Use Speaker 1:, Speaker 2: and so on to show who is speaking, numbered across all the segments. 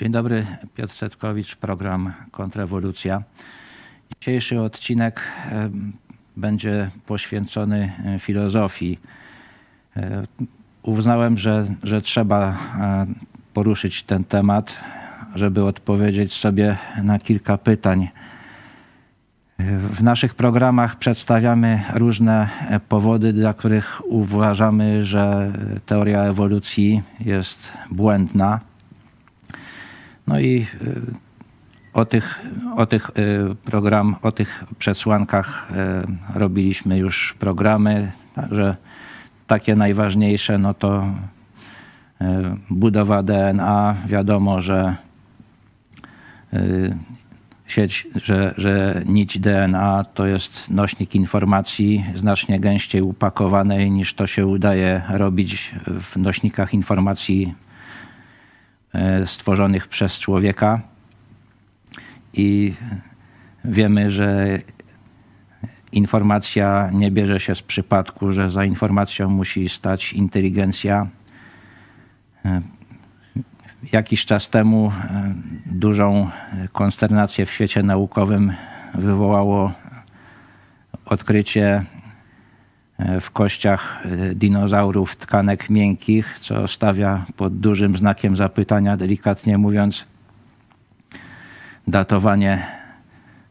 Speaker 1: Dzień dobry, Piotr Setkowicz, program Kontrrewolucja. Dzisiejszy odcinek e, będzie poświęcony e, filozofii. E, uznałem, że, że trzeba poruszyć ten temat, żeby odpowiedzieć sobie na kilka pytań. W naszych programach przedstawiamy różne powody, dla których uważamy, że teoria ewolucji jest błędna. No i y, o tych, o tych y, program, o tych przesłankach y, robiliśmy już programy, także takie najważniejsze, no to budowa DNA. Wiadomo, że sieć, że, że nić DNA to jest nośnik informacji znacznie gęściej upakowanej niż to się udaje robić w nośnikach informacji stworzonych przez człowieka. I wiemy, że informacja nie bierze się z przypadku, że za informacją musi stać inteligencja. E, jakiś czas temu e, dużą konsternację w świecie naukowym wywołało odkrycie w kościach e, dinozaurów tkanek miękkich, co stawia pod dużym znakiem zapytania, delikatnie mówiąc, datowanie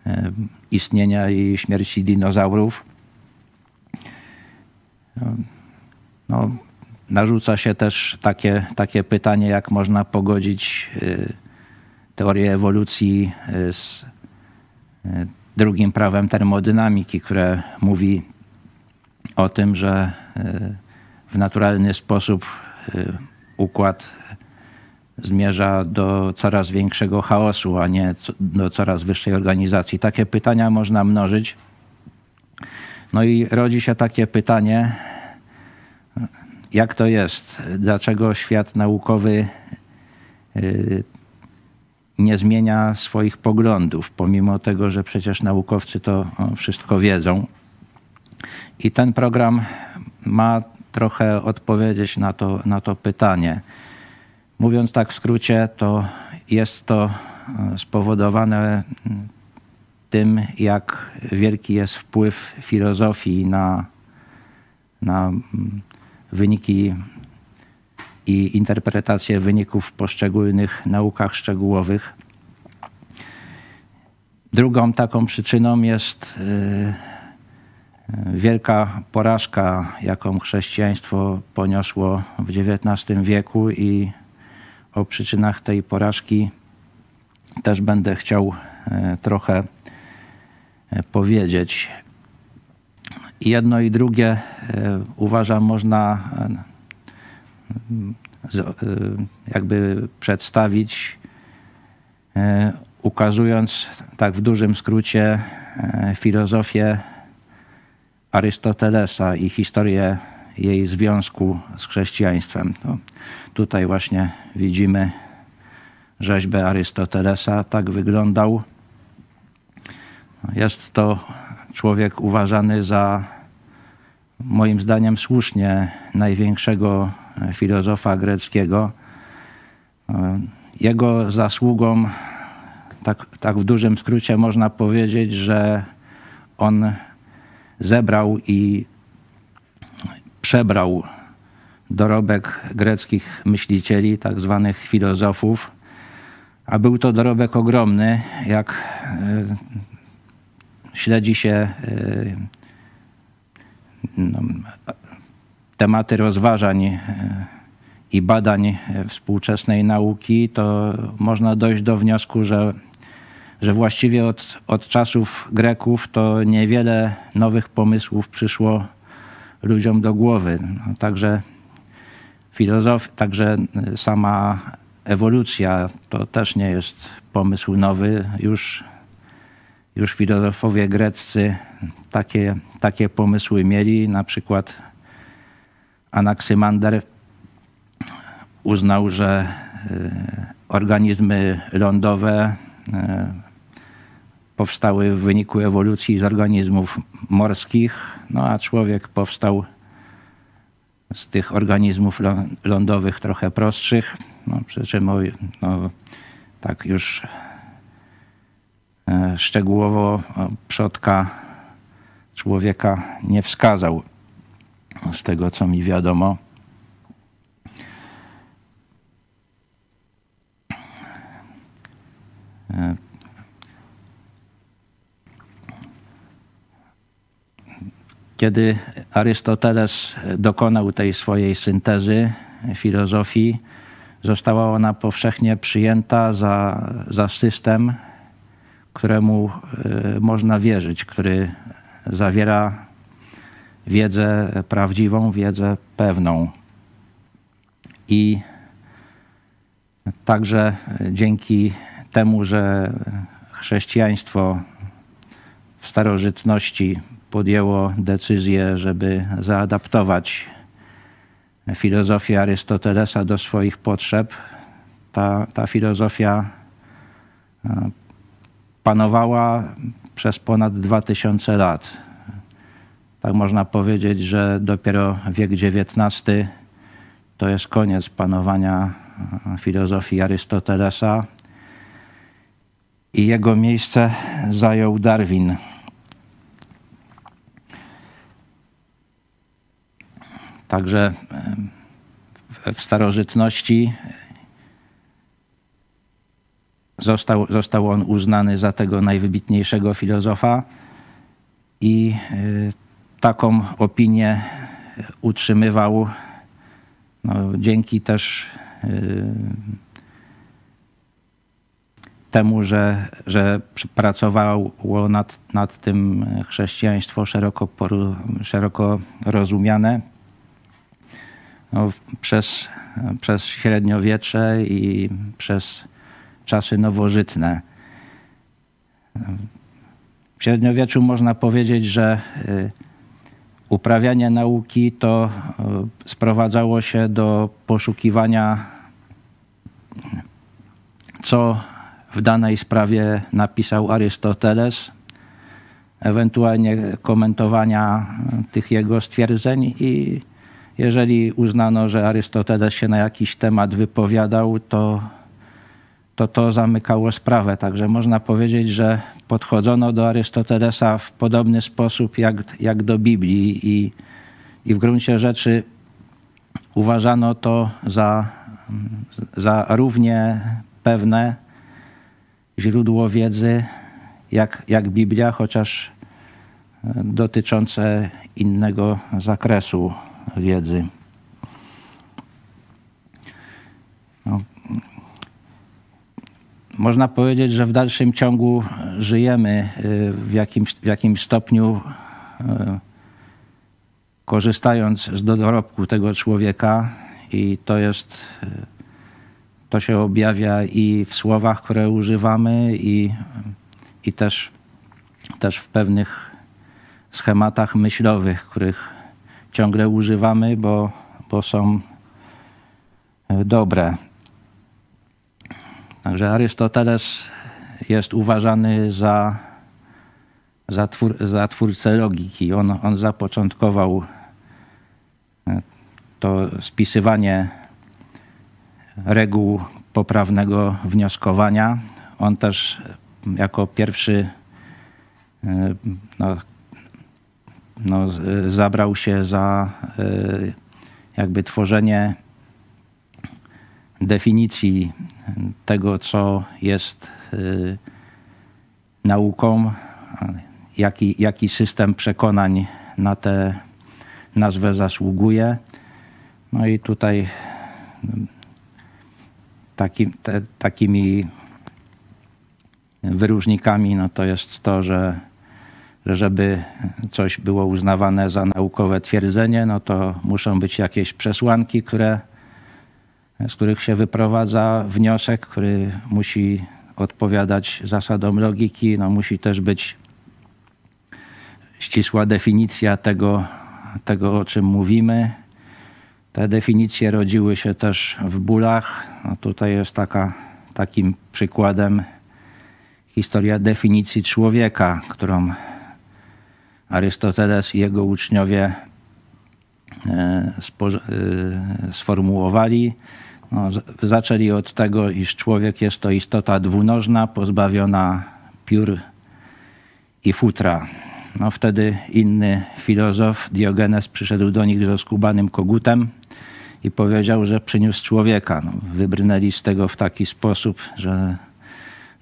Speaker 1: e, istnienia i śmierci dinozaurów. No, narzuca się też takie, takie pytanie, jak można pogodzić e, teorię ewolucji z drugim prawem termodynamiki, które mówi o tym, że e, w naturalny sposób e, układ zmierza do coraz większego chaosu, a nie do coraz wyższej organizacji. Takie pytania można mnożyć. No i rodzi się takie pytanie, jak to jest? Dlaczego świat naukowy e, nie zmienia swoich poglądów, pomimo tego, że przecież naukowcy to wszystko wiedzą? I ten program ma trochę odpowiedzieć na to, na to pytanie. Mówiąc tak w skrócie, to jest to e, spowodowane tym, jak wielki jest wpływ filozofii na, na wyniki i interpretację wyników w poszczególnych naukach szczegółowych. Drugą taką przyczyną jest yy, wielka porażka, jaką chrześcijaństwo poniosło w XIX wieku i o przyczynach tej porażki też będę chciał e, trochę e, powiedzieć. Jedno i drugie e, uważam można jakby przedstawić, ukazując tak w dużym skrócie filozofię Arystotelesa i historię jej związku z chrześcijaństwem. To tutaj właśnie widzimy rzeźbę Arystotelesa. Tak wyglądał. Jest to człowiek uważany za, moim zdaniem, słusznie największego filozofa greckiego. Jego zasługą, tak, tak w dużym skrócie można powiedzieć, że on zebrał i przebrał dorobek greckich myślicieli, tak zwanych filozofów, a był to dorobek ogromny, jak e, śledzi się e, no, tematy rozważań e, i badań współczesnej nauki, to można dojść do wniosku, że że właściwie od, od czasów Greków to niewiele nowych pomysłów przyszło ludziom do głowy. No, także filozof, także sama ewolucja to też nie jest pomysł nowy. Już, już filozofowie greccy takie, takie pomysły mieli. Na przykład Anaksymander uznał, że y, organizmy lądowe y, powstały w wyniku ewolucji z organizmów morskich, no a człowiek powstał z tych organizmów lądowych trochę prostszych. No, przy czym no, tak już e, szczegółowo przodka człowieka nie wskazał, z tego co mi wiadomo. Kiedy Arystoteles dokonał tej swojej syntezy filozofii, została ona powszechnie przyjęta za, za system, któremu e, można wierzyć, który zawiera wiedzę prawdziwą, wiedzę pewną. I także dzięki temu, że chrześcijaństwo w starożytności podjęło decyzję, żeby zaadaptować filozofię Arystotelesa do swoich potrzeb, ta, ta filozofia e, panowała przez ponad 2000 lat. Tak można powiedzieć, że dopiero wiek XIX to jest koniec panowania e, filozofii Arystotelesa i jego miejsce zajął Darwin. Także w starożytności został, został on uznany za tego najwybitniejszego filozofa i e, taką opinię utrzymywał no, dzięki też e, temu, że, że pracowało nad, nad tym chrześcijaństwo szeroko, szeroko rozumiane no, przez, przez średniowiecze i przez czasy nowożytne. W średniowieczu można powiedzieć, że y, uprawianie nauki to y, sprowadzało się do poszukiwania, co w danej sprawie napisał Arystoteles, ewentualnie komentowania tych jego stwierdzeń i jeżeli uznano, że Arystoteles się na jakiś temat wypowiadał, to to, to zamykało sprawę. Także można powiedzieć, że podchodzono do Arystotelesa w podobny sposób jak, jak do Biblii i, i w gruncie rzeczy uważano to za, za równie pewne źródło wiedzy jak, jak Biblia, chociaż dotyczące innego zakresu wiedzy. No. Można powiedzieć, że w dalszym ciągu żyjemy y, w jakimś, w jakimś stopniu y, korzystając z dorobku tego człowieka i to jest, y, to się objawia i w słowach, które używamy i, i też, też w pewnych schematach myślowych, których ciągle używamy, bo, bo są e, dobre. Także Arystoteles jest uważany za, za, twór, za twórcę logiki. On, on zapoczątkował e, to spisywanie reguł poprawnego wnioskowania. On też jako pierwszy e, no, no, zabrał się za e, jakby tworzenie definicji tego, co jest e, nauką, jaki, jaki system przekonań na tę nazwę zasługuje. No i tutaj taki, te, takimi wyróżnikami no to jest to, że żeby coś było uznawane za naukowe twierdzenie, no to muszą być jakieś przesłanki, które, z których się wyprowadza wniosek, który musi odpowiadać zasadom logiki. No musi też być ścisła definicja tego, tego o czym mówimy. Te definicje rodziły się też w bólach. No tutaj jest taka, takim przykładem historia definicji człowieka, którą Arystoteles i jego uczniowie e, e, sformułowali. No, zaczęli od tego, iż człowiek jest to istota dwunożna, pozbawiona piór i futra. No, wtedy inny filozof, Diogenes, przyszedł do nich ze skubanym kogutem i powiedział, że przyniósł człowieka. No, wybrnęli z tego w taki sposób, że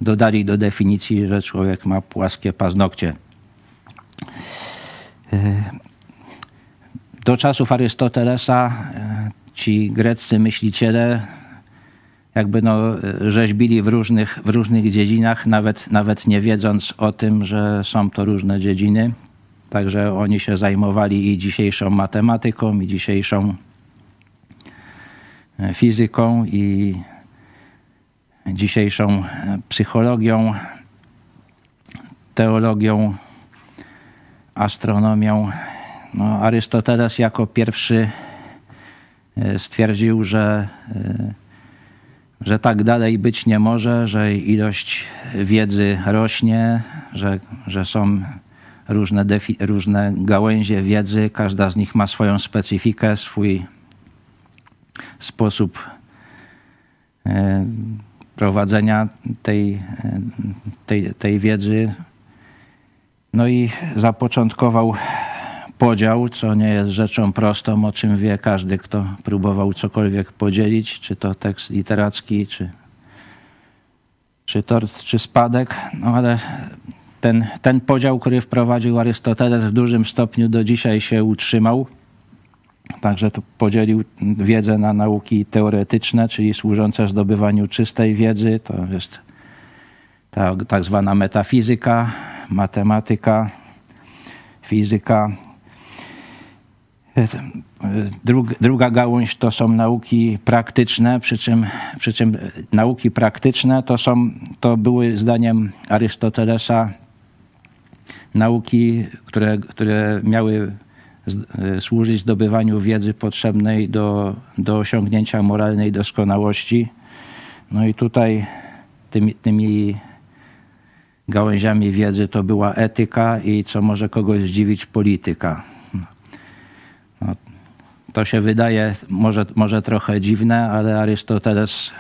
Speaker 1: dodali do definicji, że człowiek ma płaskie paznokcie. E, do czasów Arystotelesa e, ci greccy myśliciele jakby no, rzeźbili w różnych, w różnych dziedzinach, nawet, nawet nie wiedząc o tym, że są to różne dziedziny. Także oni się zajmowali i dzisiejszą matematyką, i dzisiejszą e, fizyką, i dzisiejszą e, psychologią, teologią, astronomią. No, Arystoteles jako pierwszy e, stwierdził, że, e, że tak dalej być nie może, że ilość wiedzy rośnie, że, że są różne, różne gałęzie wiedzy, każda z nich ma swoją specyfikę, swój sposób prowadzenia tej, tej, tej wiedzy. No i zapoczątkował podział, co nie jest rzeczą prostą, o czym wie każdy, kto próbował cokolwiek podzielić, czy to tekst literacki, czy, czy tort, czy spadek. No ale ten, ten podział, który wprowadził Arystoteles w dużym stopniu do dzisiaj się utrzymał. Także to podzielił wiedzę na nauki teoretyczne, czyli służące zdobywaniu czystej wiedzy. To jest ta tak zwana metafizyka, matematyka, fizyka. Drug, druga gałąź to są nauki praktyczne, przy czym, przy czym nauki praktyczne to, są, to były zdaniem Arystotelesa nauki, które, które miały E, służyć zdobywaniu wiedzy potrzebnej do, do osiągnięcia moralnej doskonałości. No i tutaj tymi, tymi gałęziami wiedzy to była etyka i co może kogoś zdziwić, polityka. No, to się wydaje może, może trochę dziwne, ale Arystoteles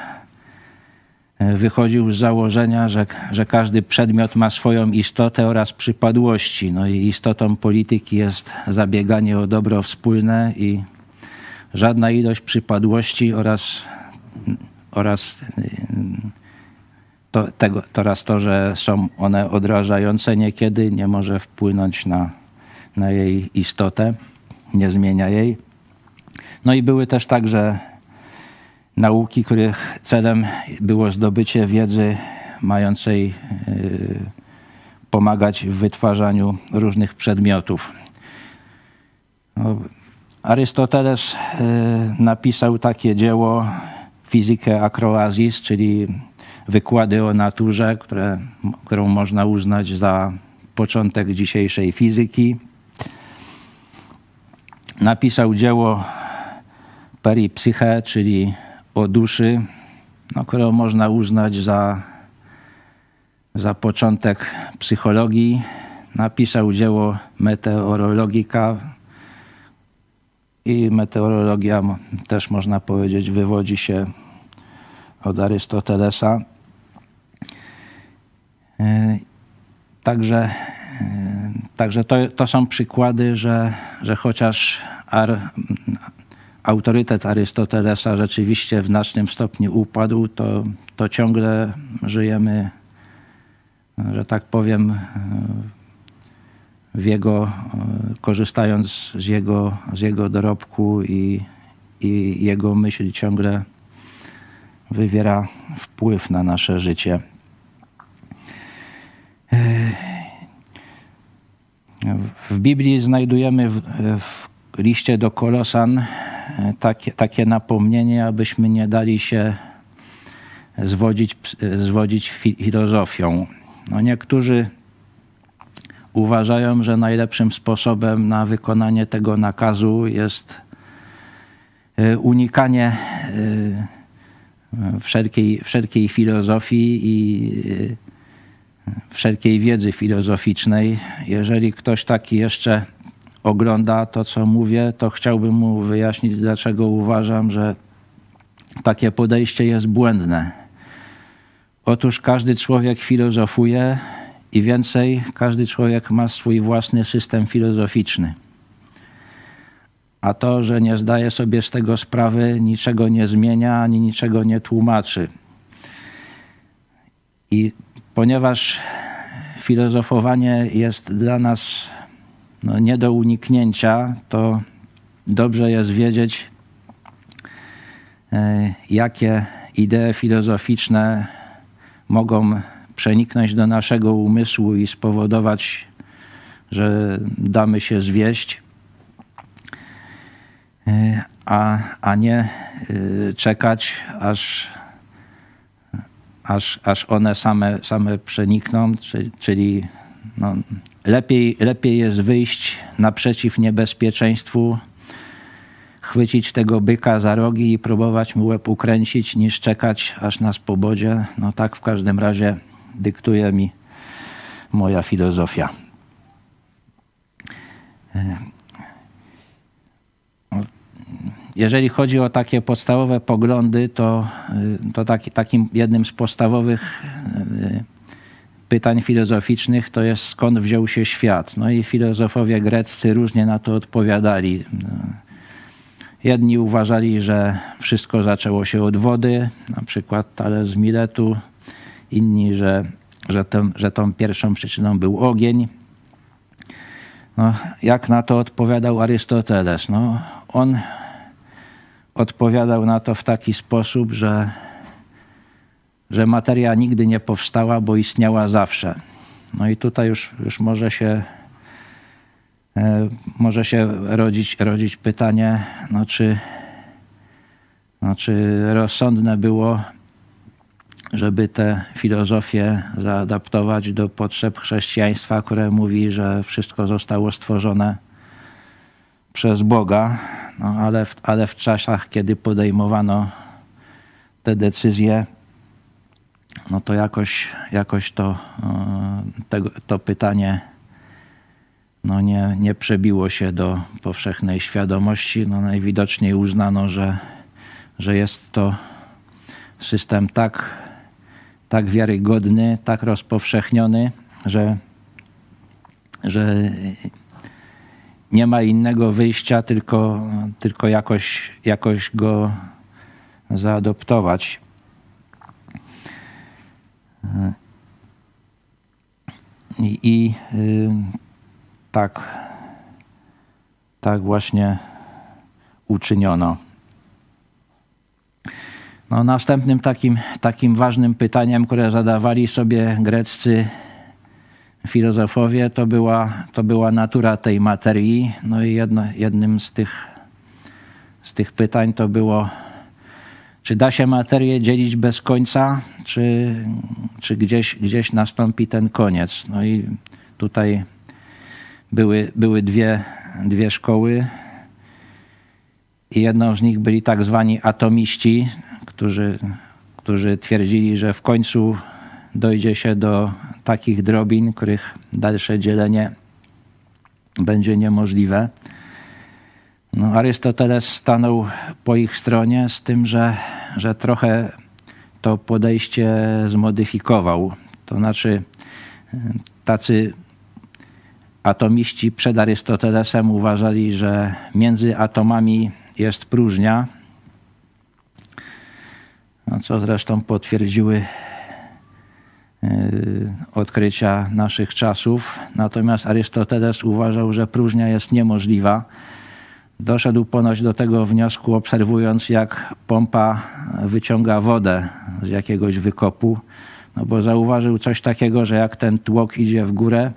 Speaker 1: wychodził z założenia, że, że każdy przedmiot ma swoją istotę oraz przypadłości. No i istotą polityki jest zabieganie o dobro wspólne i żadna ilość przypadłości oraz, oraz to, tego, oraz to, że są one odrażające niekiedy, nie może wpłynąć na, na jej istotę, nie zmienia jej. No i były też także nauki, których celem było zdobycie wiedzy mającej e, pomagać w wytwarzaniu różnych przedmiotów. No, Arystoteles e, napisał takie dzieło Fizykę Acroasis, czyli wykłady o naturze, które, którą można uznać za początek dzisiejszej fizyki. Napisał dzieło Peripsyche, czyli o duszy, no, którą można uznać za, za początek psychologii. Napisał dzieło Meteorologika i meteorologia też można powiedzieć wywodzi się od Arystotelesa. E, także, e, także to, to są przykłady, że, że chociaż Ar, autorytet Arystotelesa rzeczywiście w znacznym stopniu upadł, to, to ciągle żyjemy, że tak powiem, w jego, korzystając z jego, z jego dorobku i, i jego myśl ciągle wywiera wpływ na nasze życie. W Biblii znajdujemy w, w liście do Kolosan takie, takie napomnienie, abyśmy nie dali się zwodzić, zwodzić filozofią. No niektórzy uważają, że najlepszym sposobem na wykonanie tego nakazu jest e, unikanie e, wszelkiej, wszelkiej filozofii i e, wszelkiej wiedzy filozoficznej. Jeżeli ktoś taki jeszcze ogląda to, co mówię, to chciałbym mu wyjaśnić, dlaczego uważam, że takie podejście jest błędne. Otóż każdy człowiek filozofuje i więcej, każdy człowiek ma swój własny system filozoficzny. A to, że nie zdaje sobie z tego sprawy, niczego nie zmienia ani niczego nie tłumaczy. I ponieważ filozofowanie jest dla nas no, nie do uniknięcia, to dobrze jest wiedzieć, e, jakie idee filozoficzne mogą przeniknąć do naszego umysłu i spowodować, że damy się zwieść, e, a, a nie e, czekać, aż, aż, aż one same, same przenikną, czyli no, lepiej, lepiej jest wyjść naprzeciw niebezpieczeństwu, chwycić tego byka za rogi i próbować mu łeb ukręcić, niż czekać, aż nas pobodzie. No tak w każdym razie dyktuje mi moja filozofia. Jeżeli chodzi o takie podstawowe poglądy, to, to taki, takim jednym z podstawowych pytań filozoficznych to jest skąd wziął się świat. No i filozofowie greccy różnie na to odpowiadali. Jedni uważali, że wszystko zaczęło się od wody, na przykład Thales z Miletu. Inni, że, że, tym, że tą pierwszą przyczyną był ogień. No, jak na to odpowiadał Arystoteles? No, on odpowiadał na to w taki sposób, że że materia nigdy nie powstała, bo istniała zawsze. No i tutaj już, już może się e, może się rodzić, rodzić pytanie, no czy, no czy rozsądne było, żeby tę filozofię zaadaptować do potrzeb chrześcijaństwa, które mówi, że wszystko zostało stworzone przez Boga, no ale, w, ale w czasach, kiedy podejmowano te decyzje, no to jakoś, jakoś to, e, tego, to pytanie no nie, nie przebiło się do powszechnej świadomości. No najwidoczniej uznano, że, że jest to system tak, tak wiarygodny, tak rozpowszechniony, że, że nie ma innego wyjścia, tylko, tylko jakoś, jakoś go zaadoptować. I, i y, tak, tak właśnie uczyniono. No, następnym takim, takim ważnym pytaniem, które zadawali sobie greccy filozofowie, to była, to była natura tej materii. No i jedno, jednym z tych, z tych pytań to było, czy da się materię dzielić bez końca, czy, czy gdzieś, gdzieś nastąpi ten koniec. No i tutaj były, były dwie, dwie szkoły. I jedną z nich byli tak zwani atomiści, którzy, którzy twierdzili, że w końcu dojdzie się do takich drobin, których dalsze dzielenie będzie niemożliwe. No, Arystoteles stanął po ich stronie z tym, że, że trochę to podejście zmodyfikował. To znaczy, tacy atomiści przed Arystotelesem uważali, że między atomami jest próżnia, no, co zresztą potwierdziły odkrycia naszych czasów. Natomiast Arystoteles uważał, że próżnia jest niemożliwa Doszedł ponoć do tego wniosku, obserwując, jak pompa wyciąga wodę z jakiegoś wykopu, no bo zauważył coś takiego, że jak ten tłok idzie w górę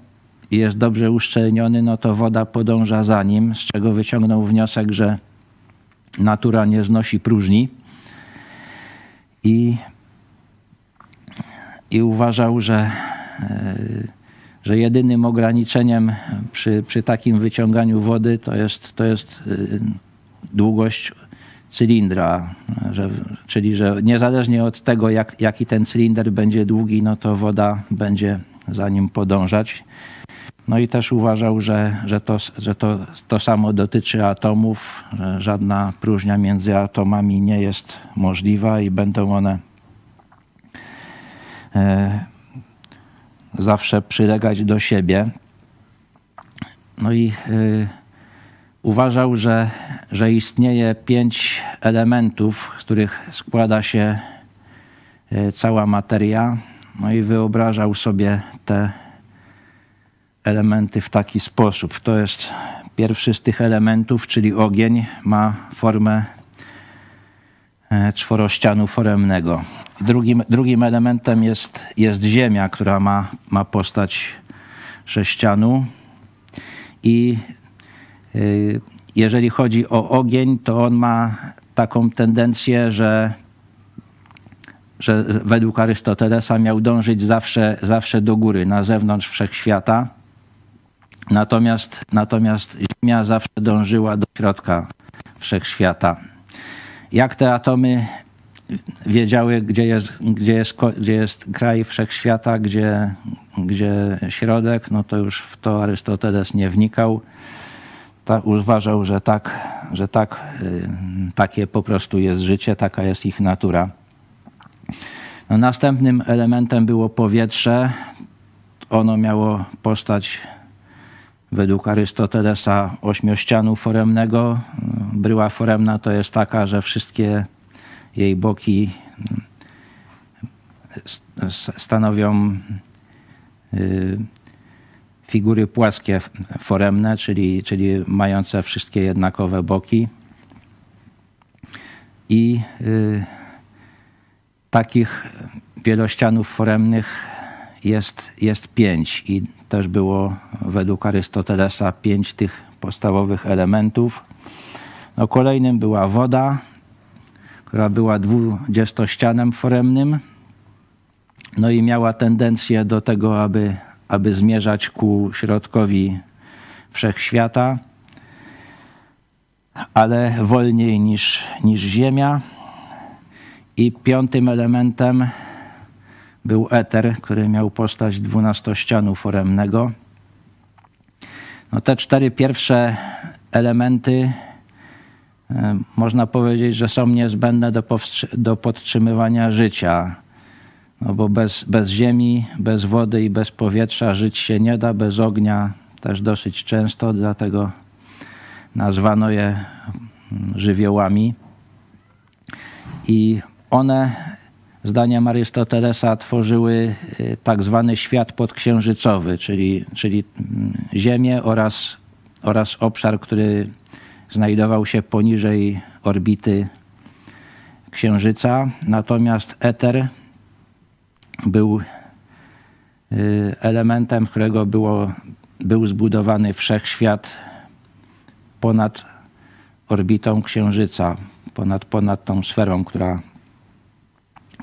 Speaker 1: i jest dobrze uszczelniony, no to woda podąża za nim, z czego wyciągnął wniosek, że natura nie znosi próżni. I, i uważał, że. Yy, że jedynym ograniczeniem przy, przy takim wyciąganiu wody to jest, to jest y, długość cylindra, że, czyli że niezależnie od tego, jak, jaki ten cylinder będzie długi, no to woda będzie za nim podążać. No i też uważał, że, że, to, że to, to samo dotyczy atomów, że żadna próżnia między atomami nie jest możliwa i będą one e, zawsze przylegać do siebie. No i y, uważał, że, że istnieje pięć elementów, z których składa się y, cała materia. No i wyobrażał sobie te elementy w taki sposób. To jest pierwszy z tych elementów, czyli ogień, ma formę e, czworościanu foremnego. Drugim, drugim elementem jest, jest ziemia, która ma, ma postać sześcianu. I y, jeżeli chodzi o ogień, to on ma taką tendencję, że, że według Arystotelesa miał dążyć zawsze, zawsze do góry, na zewnątrz wszechświata. Natomiast, natomiast Ziemia zawsze dążyła do środka wszechświata. Jak te atomy wiedziały, gdzie jest, gdzie jest, gdzie jest kraj wszechświata, gdzie, gdzie środek, no to już w to Arystoteles nie wnikał. Ta, uważał, że tak, że tak, y, takie po prostu jest życie, taka jest ich natura. No, następnym elementem było powietrze. Ono miało postać według Arystotelesa ośmiościanu foremnego. Bryła foremna to jest taka, że wszystkie jej boki mm, stanowią y, figury płaskie foremne, czyli, czyli mające wszystkie jednakowe boki. I y, takich wielościanów foremnych jest, jest pięć i też było według Arystotelesa pięć tych podstawowych elementów. No, kolejnym była woda, która była dwudziestościanem foremnym. No i miała tendencję do tego, aby, aby zmierzać ku środkowi wszechświata, ale wolniej niż, niż Ziemia. I piątym elementem był eter, który miał postać dwunastościanu foremnego. No te cztery pierwsze elementy e, można powiedzieć, że są niezbędne do, do podtrzymywania życia. No bo bez, bez ziemi, bez wody i bez powietrza żyć się nie da, bez ognia też dosyć często, dlatego nazwano je żywiołami. I one zdaniem Arystotelesa tworzyły y, tak zwany świat podksiężycowy, czyli, czyli mm, Ziemię oraz, oraz obszar, który znajdował się poniżej orbity Księżyca. Natomiast eter był y, elementem, którego było, był zbudowany wszechświat ponad orbitą Księżyca, ponad, ponad tą sferą, która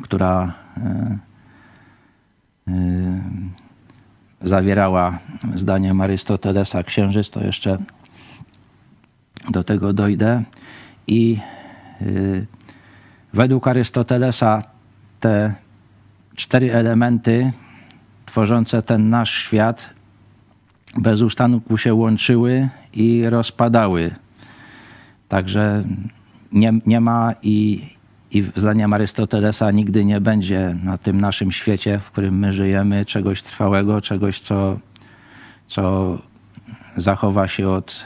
Speaker 1: która e, e, zawierała zdaniem Arystotelesa księżyc, to jeszcze do tego dojdę. I e, według Arystotelesa te cztery elementy tworzące ten nasz świat bez ustanku się łączyły i rozpadały. Także nie, nie ma i, i zdaniem Arystotelesa nigdy nie będzie na tym naszym świecie, w którym my żyjemy, czegoś trwałego, czegoś, co, co zachowa się od,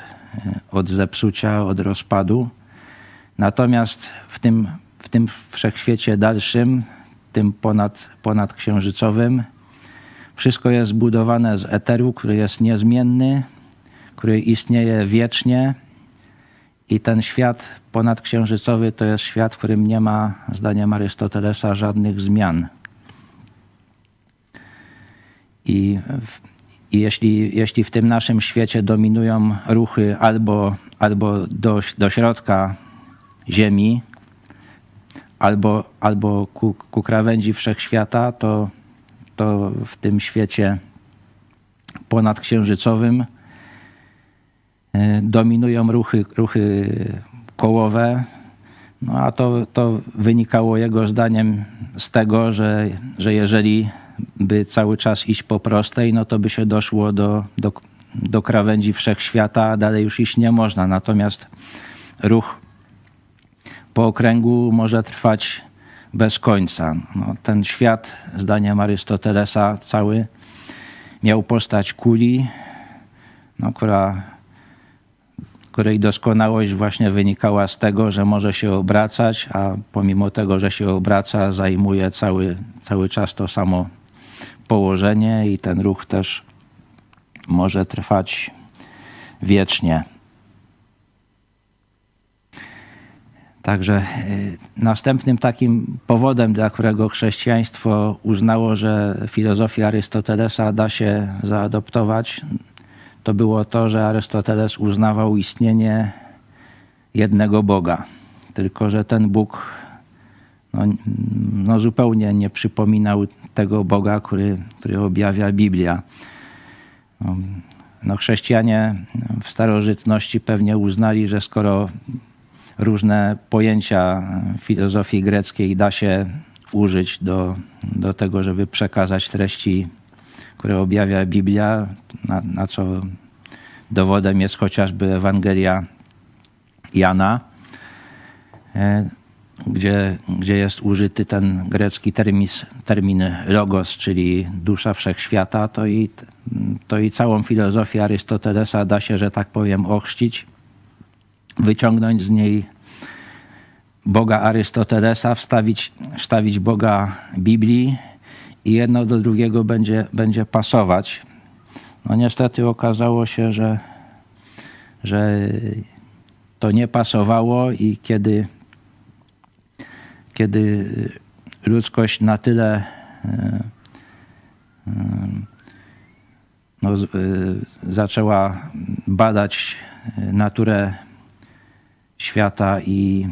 Speaker 1: od zepsucia, od rozpadu. Natomiast w tym, w tym wszechświecie dalszym, tym ponad, ponadksiężycowym, wszystko jest zbudowane z eteru, który jest niezmienny, który istnieje wiecznie i ten świat ponadksiężycowy to jest świat, w którym nie ma, zdaniem Arystotelesa, żadnych zmian. I, i jeśli, jeśli w tym naszym świecie dominują ruchy albo, albo do, do środka Ziemi, albo, albo ku, ku krawędzi wszechświata, to, to w tym świecie ponadksiężycowym dominują ruchy, ruchy kołowe, no a to, to wynikało jego zdaniem z tego, że, że jeżeli by cały czas iść po prostej, no to by się doszło do, do, do krawędzi wszechświata dalej już iść nie można. Natomiast ruch po okręgu może trwać bez końca. No, ten świat, zdaniem Arystotelesa, cały miał postać kuli, no, która, której doskonałość właśnie wynikała z tego, że może się obracać, a pomimo tego, że się obraca, zajmuje cały, cały czas to samo położenie i ten ruch też może trwać wiecznie. Także y, następnym takim powodem, dla którego chrześcijaństwo uznało, że filozofię Arystotelesa da się zaadoptować, to było to, że Arystoteles uznawał istnienie jednego Boga. Tylko, że ten Bóg no, no zupełnie nie przypominał tego Boga, który, który objawia Biblia. No, no, chrześcijanie w starożytności pewnie uznali, że skoro różne pojęcia filozofii greckiej da się użyć do, do tego, żeby przekazać treści, które objawia Biblia, na, na co dowodem jest chociażby Ewangelia Jana, e, gdzie, gdzie jest użyty ten grecki termis, termin logos, czyli dusza wszechświata, to i, to i całą filozofię Arystotelesa da się, że tak powiem, ochrzcić wyciągnąć z niej Boga Arystotelesa, wstawić, wstawić Boga Biblii i jedno do drugiego będzie, będzie pasować. No niestety okazało się, że, że to nie pasowało i kiedy, kiedy ludzkość na tyle e, e, no, e, zaczęła badać naturę świata i,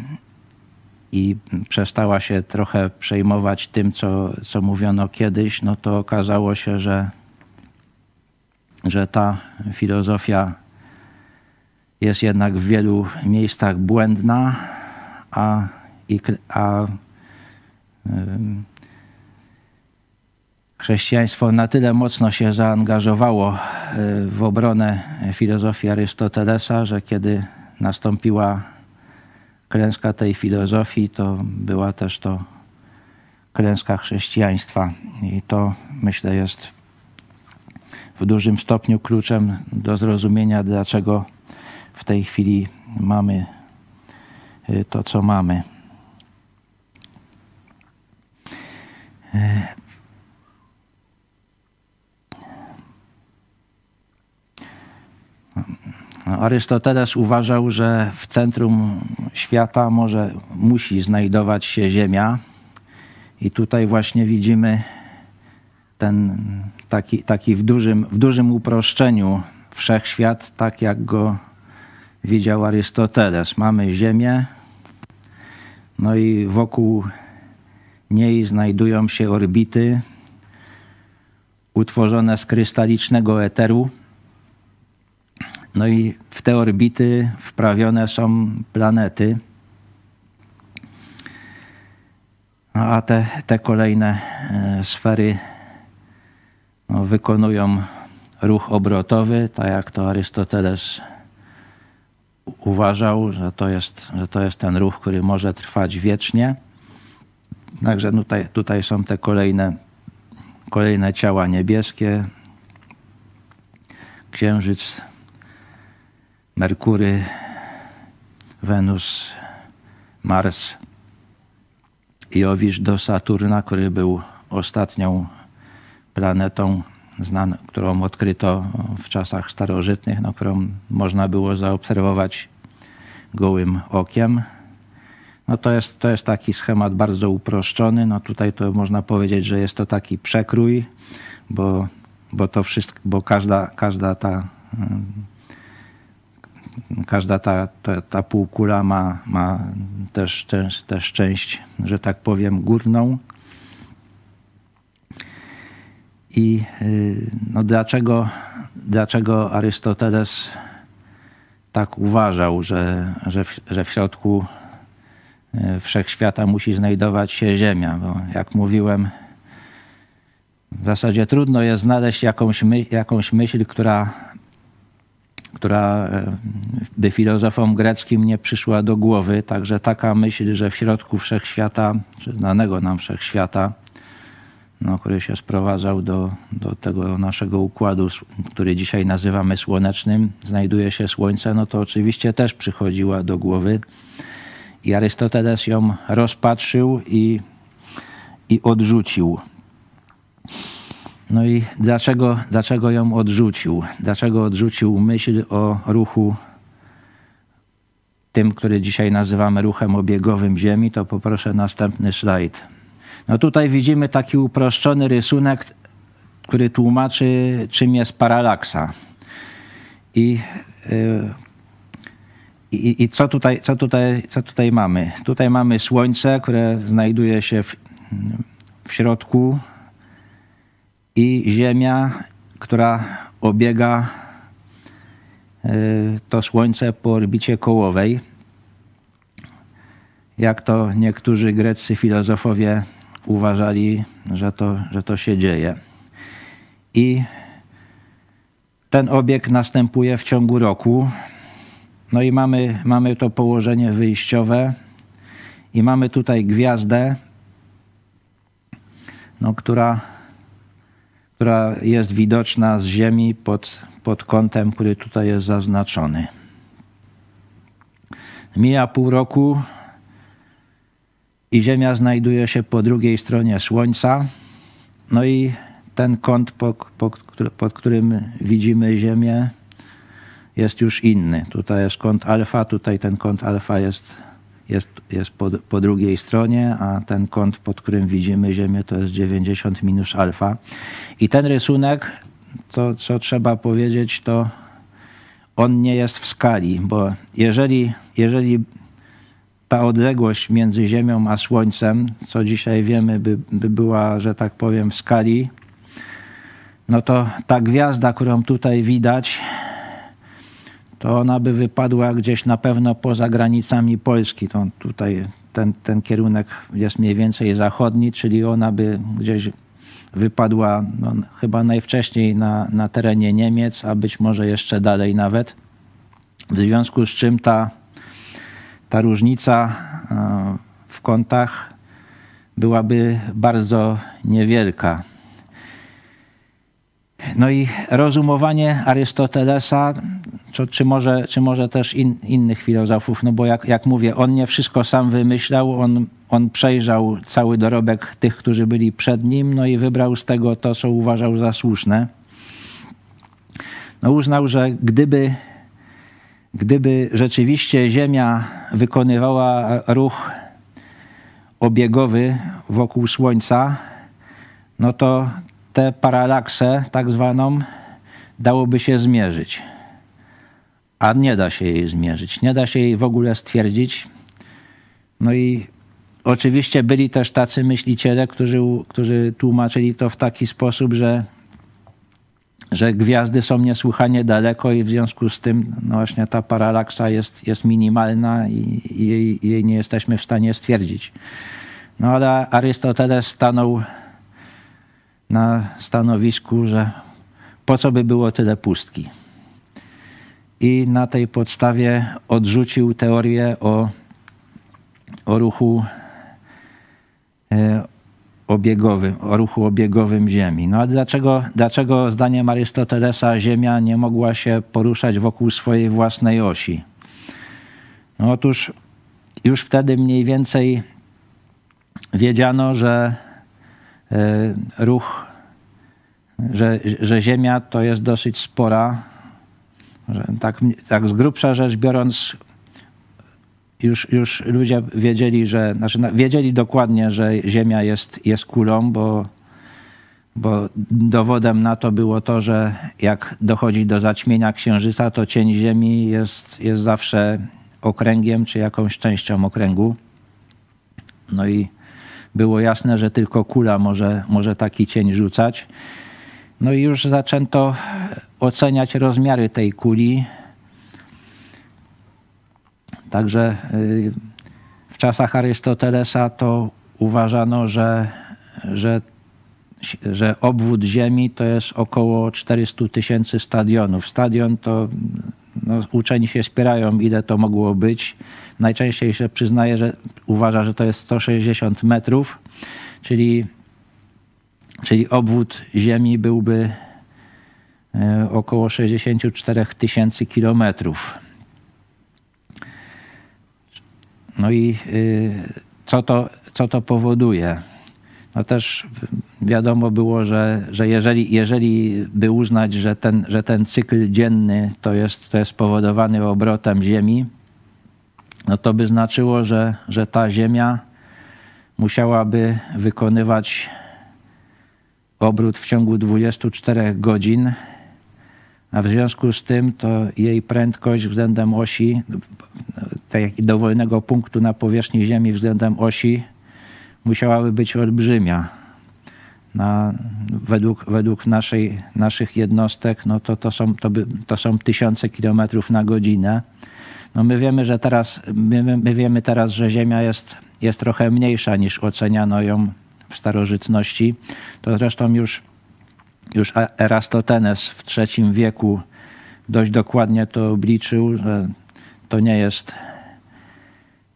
Speaker 1: i przestała się trochę przejmować tym, co, co mówiono kiedyś, no to okazało się, że, że ta filozofia jest jednak w wielu miejscach błędna, a, i, a chrześcijaństwo na tyle mocno się zaangażowało e, w obronę filozofii Arystotelesa, że kiedy nastąpiła klęska tej filozofii to była też to klęska chrześcijaństwa. I to myślę jest w dużym stopniu kluczem do zrozumienia, dlaczego w tej chwili mamy y, to, co mamy. Arystoteles uważał, że w centrum świata może musi znajdować się Ziemia. I tutaj właśnie widzimy ten taki, taki w, dużym, w dużym uproszczeniu wszechświat, tak jak go widział Arystoteles. Mamy Ziemię, no i wokół niej znajdują się orbity utworzone z krystalicznego eteru no i w te orbity wprawione są planety. No a te, te kolejne e, sfery no, wykonują ruch obrotowy, tak jak to Arystoteles uważał, że to jest, że to jest ten ruch, który może trwać wiecznie. Także tutaj, tutaj są te kolejne, kolejne ciała niebieskie. Księżyc Merkury, Wenus, Mars i Owisz do Saturna, który był ostatnią planetą, znaną, którą odkryto w czasach starożytnych, no, którą można było zaobserwować gołym okiem. No to, jest, to jest taki schemat bardzo uproszczony. No tutaj to można powiedzieć, że jest to taki przekrój, bo, bo to wszystko, bo każda, każda ta każda ta, ta, ta półkula ma, ma też, też, też część, że tak powiem, górną. I y, no dlaczego, dlaczego Arystoteles tak uważał, że, że, w, że w środku y, wszechświata musi znajdować się Ziemia? Bo jak mówiłem, w zasadzie trudno jest znaleźć jakąś, my, jakąś myśl, która która e, by filozofom greckim nie przyszła do głowy. Także taka myśl, że w środku wszechświata, czy znanego nam wszechświata, no, który się sprowadzał do, do tego naszego układu, który dzisiaj nazywamy słonecznym, znajduje się Słońce, no to oczywiście też przychodziła do głowy. I Arystoteles ją rozpatrzył i, i odrzucił. No i dlaczego, dlaczego ją odrzucił? Dlaczego odrzucił myśl o ruchu tym, który dzisiaj nazywamy ruchem obiegowym Ziemi? To poproszę następny slajd. No tutaj widzimy taki uproszczony rysunek, który tłumaczy, czym jest paralaksa. I, yy, i, i co, tutaj, co, tutaj, co tutaj mamy? Tutaj mamy Słońce, które znajduje się w, w środku i Ziemia, która obiega e, to Słońce po orbicie kołowej. Jak to niektórzy greccy filozofowie uważali, że to, że to się dzieje. I ten obieg następuje w ciągu roku. No i mamy, mamy to położenie wyjściowe i mamy tutaj gwiazdę, no, która która jest widoczna z Ziemi pod, pod kątem, który tutaj jest zaznaczony. Mija pół roku i Ziemia znajduje się po drugiej stronie Słońca. No i ten kąt, pod, pod, pod którym widzimy Ziemię, jest już inny. Tutaj jest kąt alfa, tutaj ten kąt alfa jest jest, jest po, po drugiej stronie, a ten kąt, pod którym widzimy Ziemię, to jest 90 minus alfa. I ten rysunek, to co trzeba powiedzieć, to on nie jest w skali, bo jeżeli, jeżeli ta odległość między Ziemią a Słońcem, co dzisiaj wiemy, by, by była, że tak powiem, w skali, no to ta gwiazda, którą tutaj widać, to ona by wypadła gdzieś na pewno poza granicami Polski. To tutaj ten, ten kierunek jest mniej więcej zachodni, czyli ona by gdzieś wypadła no, chyba najwcześniej na, na terenie Niemiec, a być może jeszcze dalej nawet. W związku z czym ta, ta różnica e, w kątach byłaby bardzo niewielka. No i rozumowanie Arystotelesa, czy, czy, może, czy może też in, innych filozofów, no bo jak, jak mówię, on nie wszystko sam wymyślał, on, on przejrzał cały dorobek tych, którzy byli przed nim, no i wybrał z tego to, co uważał za słuszne. No uznał, że gdyby, gdyby rzeczywiście Ziemia wykonywała ruch obiegowy wokół Słońca, no to tę paralaksę, tak zwaną, dałoby się zmierzyć. A nie da się jej zmierzyć, nie da się jej w ogóle stwierdzić. No i oczywiście byli też tacy myśliciele, którzy, którzy tłumaczyli to w taki sposób, że, że gwiazdy są niesłychanie daleko i w związku z tym no właśnie ta paralaksa jest, jest minimalna i, jej, jej nie jesteśmy w stanie stwierdzić. No ale Arystoteles stanął na stanowisku, że po co by było tyle pustki. I na tej podstawie odrzucił teorię o, o ruchu e, obiegowym, o ruchu obiegowym Ziemi. No a dlaczego, dlaczego zdaniem Arystotelesa Ziemia nie mogła się poruszać wokół swojej własnej osi? No otóż już wtedy mniej więcej wiedziano, że E, ruch, że, że Ziemia to jest dosyć spora. Że tak, tak z grubsza rzecz biorąc, już, już ludzie wiedzieli, że, znaczy wiedzieli dokładnie, że Ziemia jest, jest kulą, bo, bo dowodem na to było to, że jak dochodzi do zaćmienia księżyca, to cień Ziemi jest, jest zawsze okręgiem czy jakąś częścią okręgu. No i było jasne, że tylko kula może, może taki cień rzucać. No i już zaczęto oceniać rozmiary tej kuli. Także y, w czasach Arystotelesa to uważano, że, że, że obwód Ziemi to jest około 400 tysięcy stadionów. Stadion to no, uczeni się spierają, ile to mogło być. Najczęściej się przyznaje, że uważa, że to jest 160 metrów, czyli, czyli obwód Ziemi byłby e, około 64 tysięcy kilometrów. No i y, co to, co to powoduje? No też wiadomo było, że, że jeżeli, jeżeli by uznać, że ten, że ten cykl dzienny to jest, to jest spowodowany obrotem Ziemi, no to by znaczyło, że, że ta Ziemia musiałaby wykonywać obrót w ciągu 24 godzin, a w związku z tym to jej prędkość względem osi, tak jak i dowolnego punktu na powierzchni Ziemi względem osi, musiałaby być olbrzymia. Na, według według naszej, naszych jednostek no to, to, są, to, by, to są tysiące kilometrów na godzinę. No my wiemy, że teraz, my, my wiemy teraz, że Ziemia jest, jest trochę mniejsza niż oceniano ją w starożytności. To zresztą już, już Erastotenes w III wieku dość dokładnie to obliczył, że to nie jest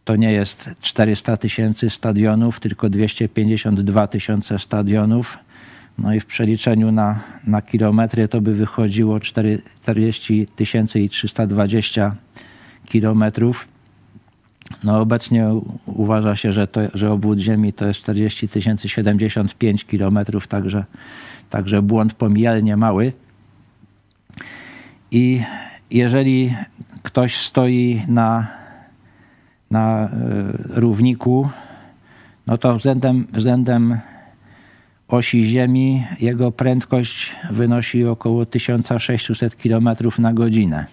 Speaker 1: to nie jest 400 tysięcy stadionów, tylko 252 tysiące stadionów. No i w przeliczeniu na, na kilometry to by wychodziło 40 tysięcy i 320 kilometrów. No obecnie uważa się, że, to, że obwód Ziemi to jest 40 tysięcy 75 kilometrów, także, także błąd pomijalnie mały. I jeżeli ktoś stoi na na e, równiku, no to względem, względem osi Ziemi jego prędkość wynosi około 1600 km na godzinę.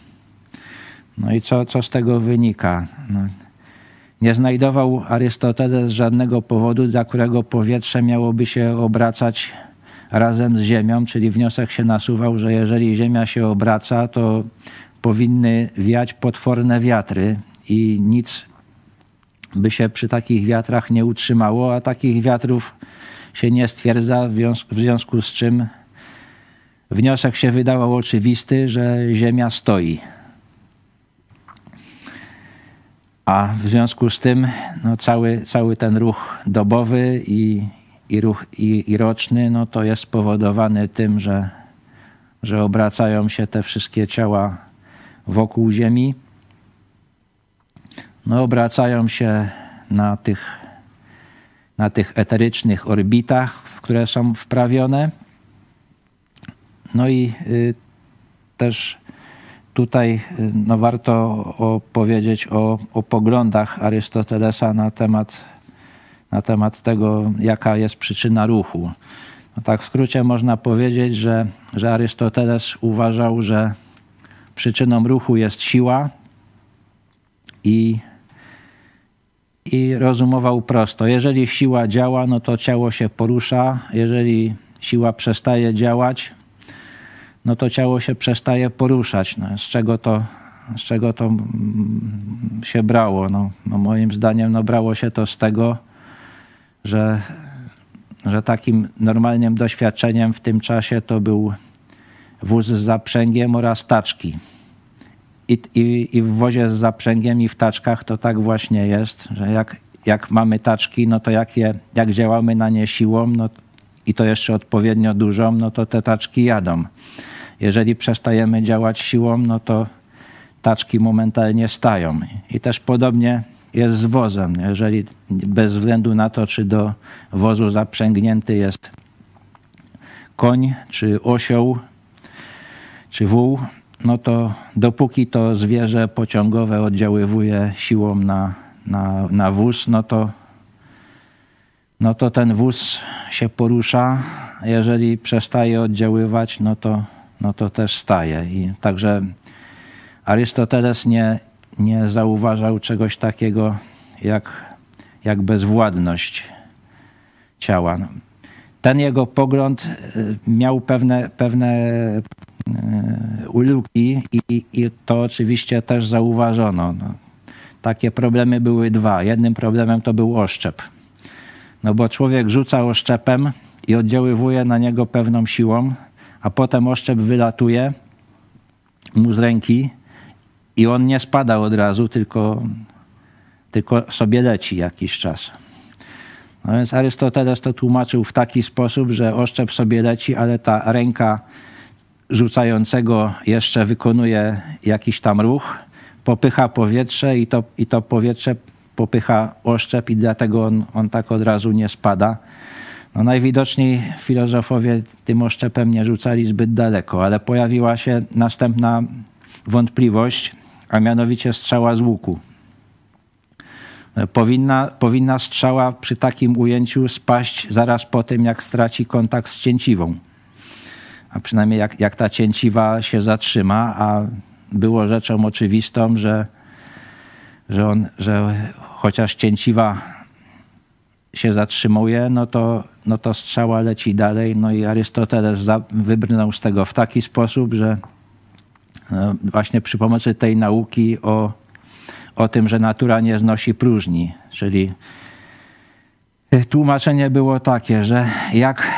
Speaker 1: No i co, co z tego wynika? No, nie znajdował Arystoteles żadnego powodu, dla którego powietrze miałoby się obracać razem z Ziemią, czyli wniosek się nasuwał, że jeżeli Ziemia się obraca, to powinny wiać potworne wiatry i nic by się przy takich wiatrach nie utrzymało, a takich wiatrów się nie stwierdza, w związku z czym wniosek się wydawał oczywisty, że Ziemia stoi. A w związku z tym no, cały, cały ten ruch dobowy i, i ruch i, i roczny no, to jest spowodowany tym, że, że obracają się te wszystkie ciała wokół Ziemi no, obracają się na tych, na tych eterycznych orbitach, w które są wprawione. No i y, też tutaj y, no, warto opowiedzieć o, o poglądach Arystotelesa na temat, na temat tego, jaka jest przyczyna ruchu. No, tak w skrócie można powiedzieć, że, że Arystoteles uważał, że przyczyną ruchu jest siła i i rozumował prosto. Jeżeli siła działa, no to ciało się porusza. Jeżeli siła przestaje działać, no to ciało się przestaje poruszać. No, z, czego to, z czego to się brało? No, no moim zdaniem no, brało się to z tego, że, że takim normalnym doświadczeniem w tym czasie to był wóz z zaprzęgiem oraz taczki. I, i, I w wozie z zaprzęgiem i w taczkach to tak właśnie jest, że jak, jak mamy taczki, no to jak, je, jak działamy na nie siłą, no i to jeszcze odpowiednio dużą, no to te taczki jadą. Jeżeli przestajemy działać siłą, no to taczki momentalnie stają. I też podobnie jest z wozem. Jeżeli bez względu na to, czy do wozu zaprzęgnięty jest koń, czy osioł, czy wół, no to dopóki to zwierzę pociągowe oddziaływuje siłą na, na, na wóz, no to, no to ten wóz się porusza. Jeżeli przestaje oddziaływać, no to, no to też staje. I także Arystoteles nie, nie zauważał czegoś takiego jak, jak bezwładność ciała. Ten jego pogląd y, miał pewne, pewne E, uluki i, i to oczywiście też zauważono. No, takie problemy były dwa. Jednym problemem to był oszczep. No bo człowiek rzuca oszczepem i oddziaływuje na niego pewną siłą, a potem oszczep wylatuje mu z ręki i on nie spada od razu, tylko, tylko sobie leci jakiś czas. No więc Arystoteles to tłumaczył w taki sposób, że oszczep sobie leci, ale ta ręka rzucającego jeszcze wykonuje jakiś tam ruch, popycha powietrze i to, i to powietrze popycha oszczep i dlatego on, on tak od razu nie spada. No najwidoczniej filozofowie tym oszczepem nie rzucali zbyt daleko, ale pojawiła się następna wątpliwość, a mianowicie strzała z łuku. Powinna, powinna strzała przy takim ujęciu spaść zaraz po tym, jak straci kontakt z cięciwą. A przynajmniej jak, jak ta cięciwa się zatrzyma, a było rzeczą oczywistą, że, że, on, że chociaż cięciwa się zatrzymuje, no to, no to strzała leci dalej. No i Arystoteles wybrnął z tego w taki sposób, że no, właśnie przy pomocy tej nauki o, o tym, że natura nie znosi próżni, czyli tłumaczenie było takie, że jak,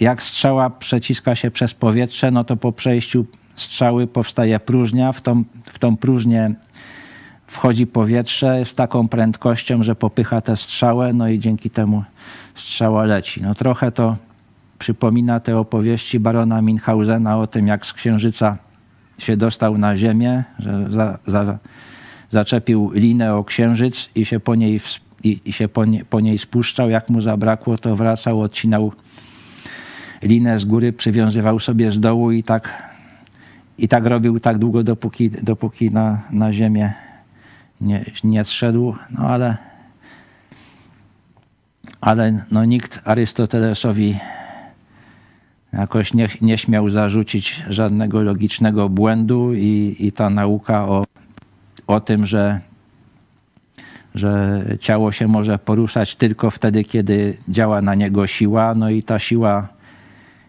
Speaker 1: jak strzała przeciska się przez powietrze, no to po przejściu strzały powstaje próżnia, w tą, w tą próżnię wchodzi powietrze z taką prędkością, że popycha tę strzałę, no i dzięki temu strzała leci. No trochę to przypomina te opowieści barona Minhausena o tym, jak z Księżyca się dostał na ziemię, że za, za, zaczepił linę o Księżyc i się po niej, i, i się po, nie, po niej spuszczał. Jak mu zabrakło, to wracał, odcinał linę z góry, przywiązywał sobie z dołu i tak, i tak robił tak długo, dopóki, dopóki na, na ziemię nie, nie zszedł, no ale, ale no nikt Arystotelesowi jakoś nie, nie śmiał zarzucić żadnego logicznego błędu i, i ta nauka o, o tym, że, że ciało się może poruszać tylko wtedy, kiedy działa na niego siła, no i ta siła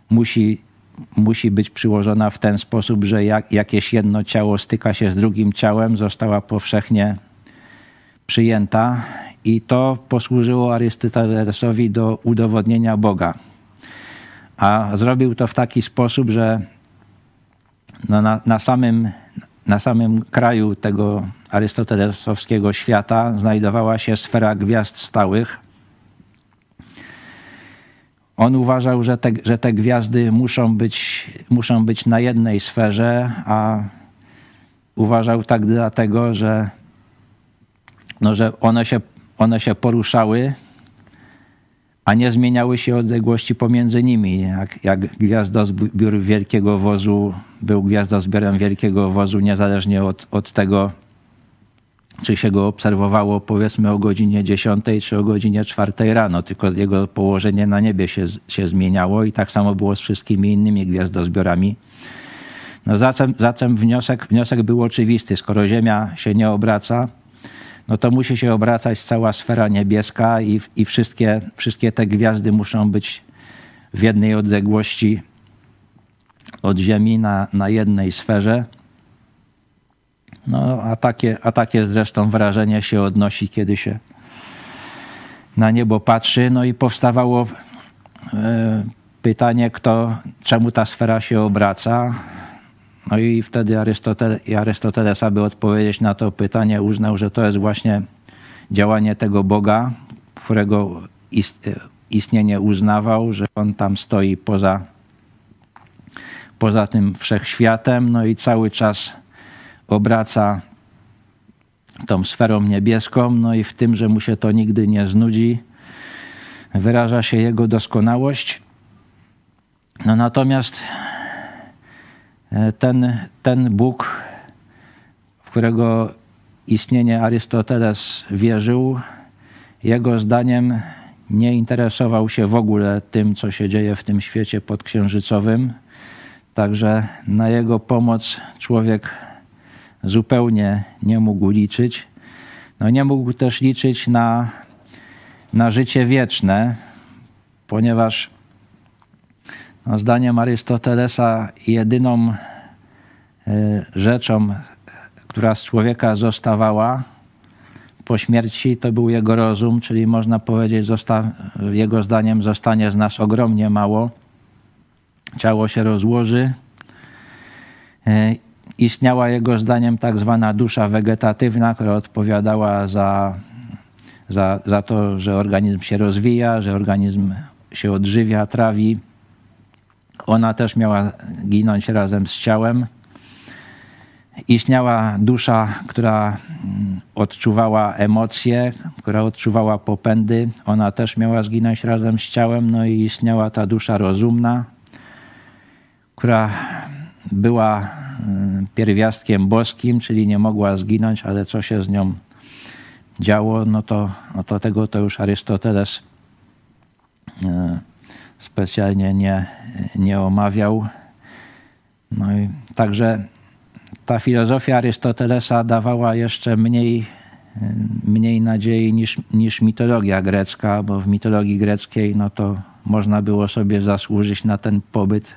Speaker 1: musi musi być przyłożona w ten sposób, że jak, jakieś jedno ciało styka się z drugim ciałem, została powszechnie przyjęta i to posłużyło Arystotelesowi do udowodnienia Boga. A zrobił to w taki sposób, że no na, na, samym, na samym kraju tego arystotelesowskiego świata znajdowała się sfera gwiazd stałych, on uważał, że te, że te gwiazdy muszą być, muszą być na jednej sferze, a uważał tak dlatego, że, no, że one, się, one się poruszały, a nie zmieniały się odległości pomiędzy nimi. Jak, jak gwiazdozbiór wielkiego wozu był gwiazdozbiorem wielkiego wozu, niezależnie od, od tego, czy się go obserwowało powiedzmy o godzinie 10 czy o godzinie 4 rano, tylko jego położenie na niebie się, się zmieniało i tak samo było z wszystkimi innymi gwiazdozbiorami. No zatem, zatem wniosek, wniosek był oczywisty. Skoro Ziemia się nie obraca, no to musi się obracać cała sfera niebieska i, i wszystkie, wszystkie te gwiazdy muszą być w jednej odległości od Ziemi na, na jednej sferze. No, a, takie, a takie zresztą wrażenie się odnosi, kiedy się na niebo patrzy. No i powstawało e, pytanie, kto, czemu ta sfera się obraca. No i wtedy Arystotele, Arystoteles, aby odpowiedzieć na to pytanie, uznał, że to jest właśnie działanie tego Boga, którego e, istnienie uznawał, że on tam stoi poza, poza tym wszechświatem, no i cały czas obraca tą sferą niebieską, no i w tym, że mu się to nigdy nie znudzi, wyraża się jego doskonałość. No natomiast e, ten, ten Bóg, w którego istnienie Arystoteles wierzył, jego zdaniem nie interesował się w ogóle tym, co się dzieje w tym świecie podksiężycowym. Także na jego pomoc człowiek zupełnie nie mógł liczyć. No nie mógł też liczyć na, na życie wieczne, ponieważ no, zdaniem Arystotelesa jedyną y, rzeczą, która z człowieka zostawała po śmierci, to był jego rozum, czyli można powiedzieć, zosta, jego zdaniem zostanie z nas ogromnie mało. Ciało się rozłoży y, istniała jego zdaniem tak zwana dusza wegetatywna, która odpowiadała za, za, za to, że organizm się rozwija, że organizm się odżywia, trawi. Ona też miała ginąć razem z ciałem. Istniała dusza, która mm, odczuwała emocje, która odczuwała popędy. Ona też miała zginąć razem z ciałem. No i istniała ta dusza rozumna, która była pierwiastkiem boskim, czyli nie mogła zginąć, ale co się z nią działo, no to, no to tego to już Arystoteles e, specjalnie nie, nie omawiał. No i także ta filozofia Arystotelesa dawała jeszcze mniej, mniej nadziei niż, niż mitologia grecka, bo w mitologii greckiej no to można było sobie zasłużyć na ten pobyt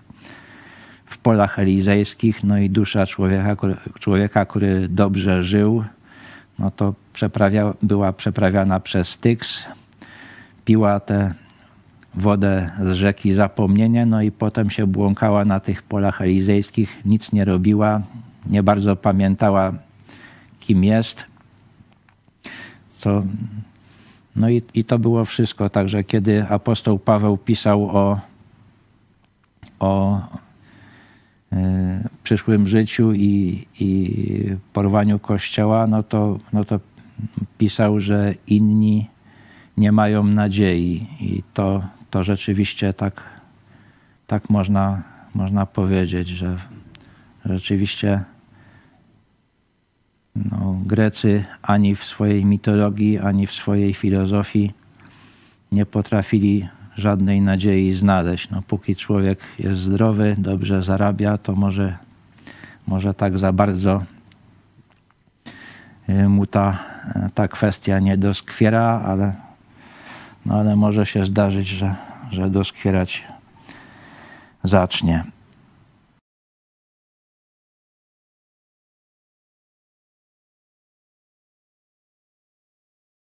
Speaker 1: w polach elizejskich, no i dusza człowieka, człowieka który dobrze żył, no to przeprawia, była przeprawiana przez Styx, piła tę wodę z rzeki zapomnienie, no i potem się błąkała na tych polach elizejskich, nic nie robiła, nie bardzo pamiętała, kim jest. Co, no i, i to było wszystko. Także kiedy apostoł Paweł pisał o, o przyszłym życiu i, i porwaniu Kościoła, no to, no to pisał, że inni nie mają nadziei. I to, to rzeczywiście tak, tak można, można powiedzieć, że rzeczywiście no, Grecy ani w swojej mitologii, ani w swojej filozofii nie potrafili żadnej nadziei znaleźć. No, póki człowiek jest zdrowy, dobrze zarabia, to może, może tak za bardzo y, mu ta, ta kwestia nie doskwiera, ale, no, ale może się zdarzyć, że, że doskwierać zacznie.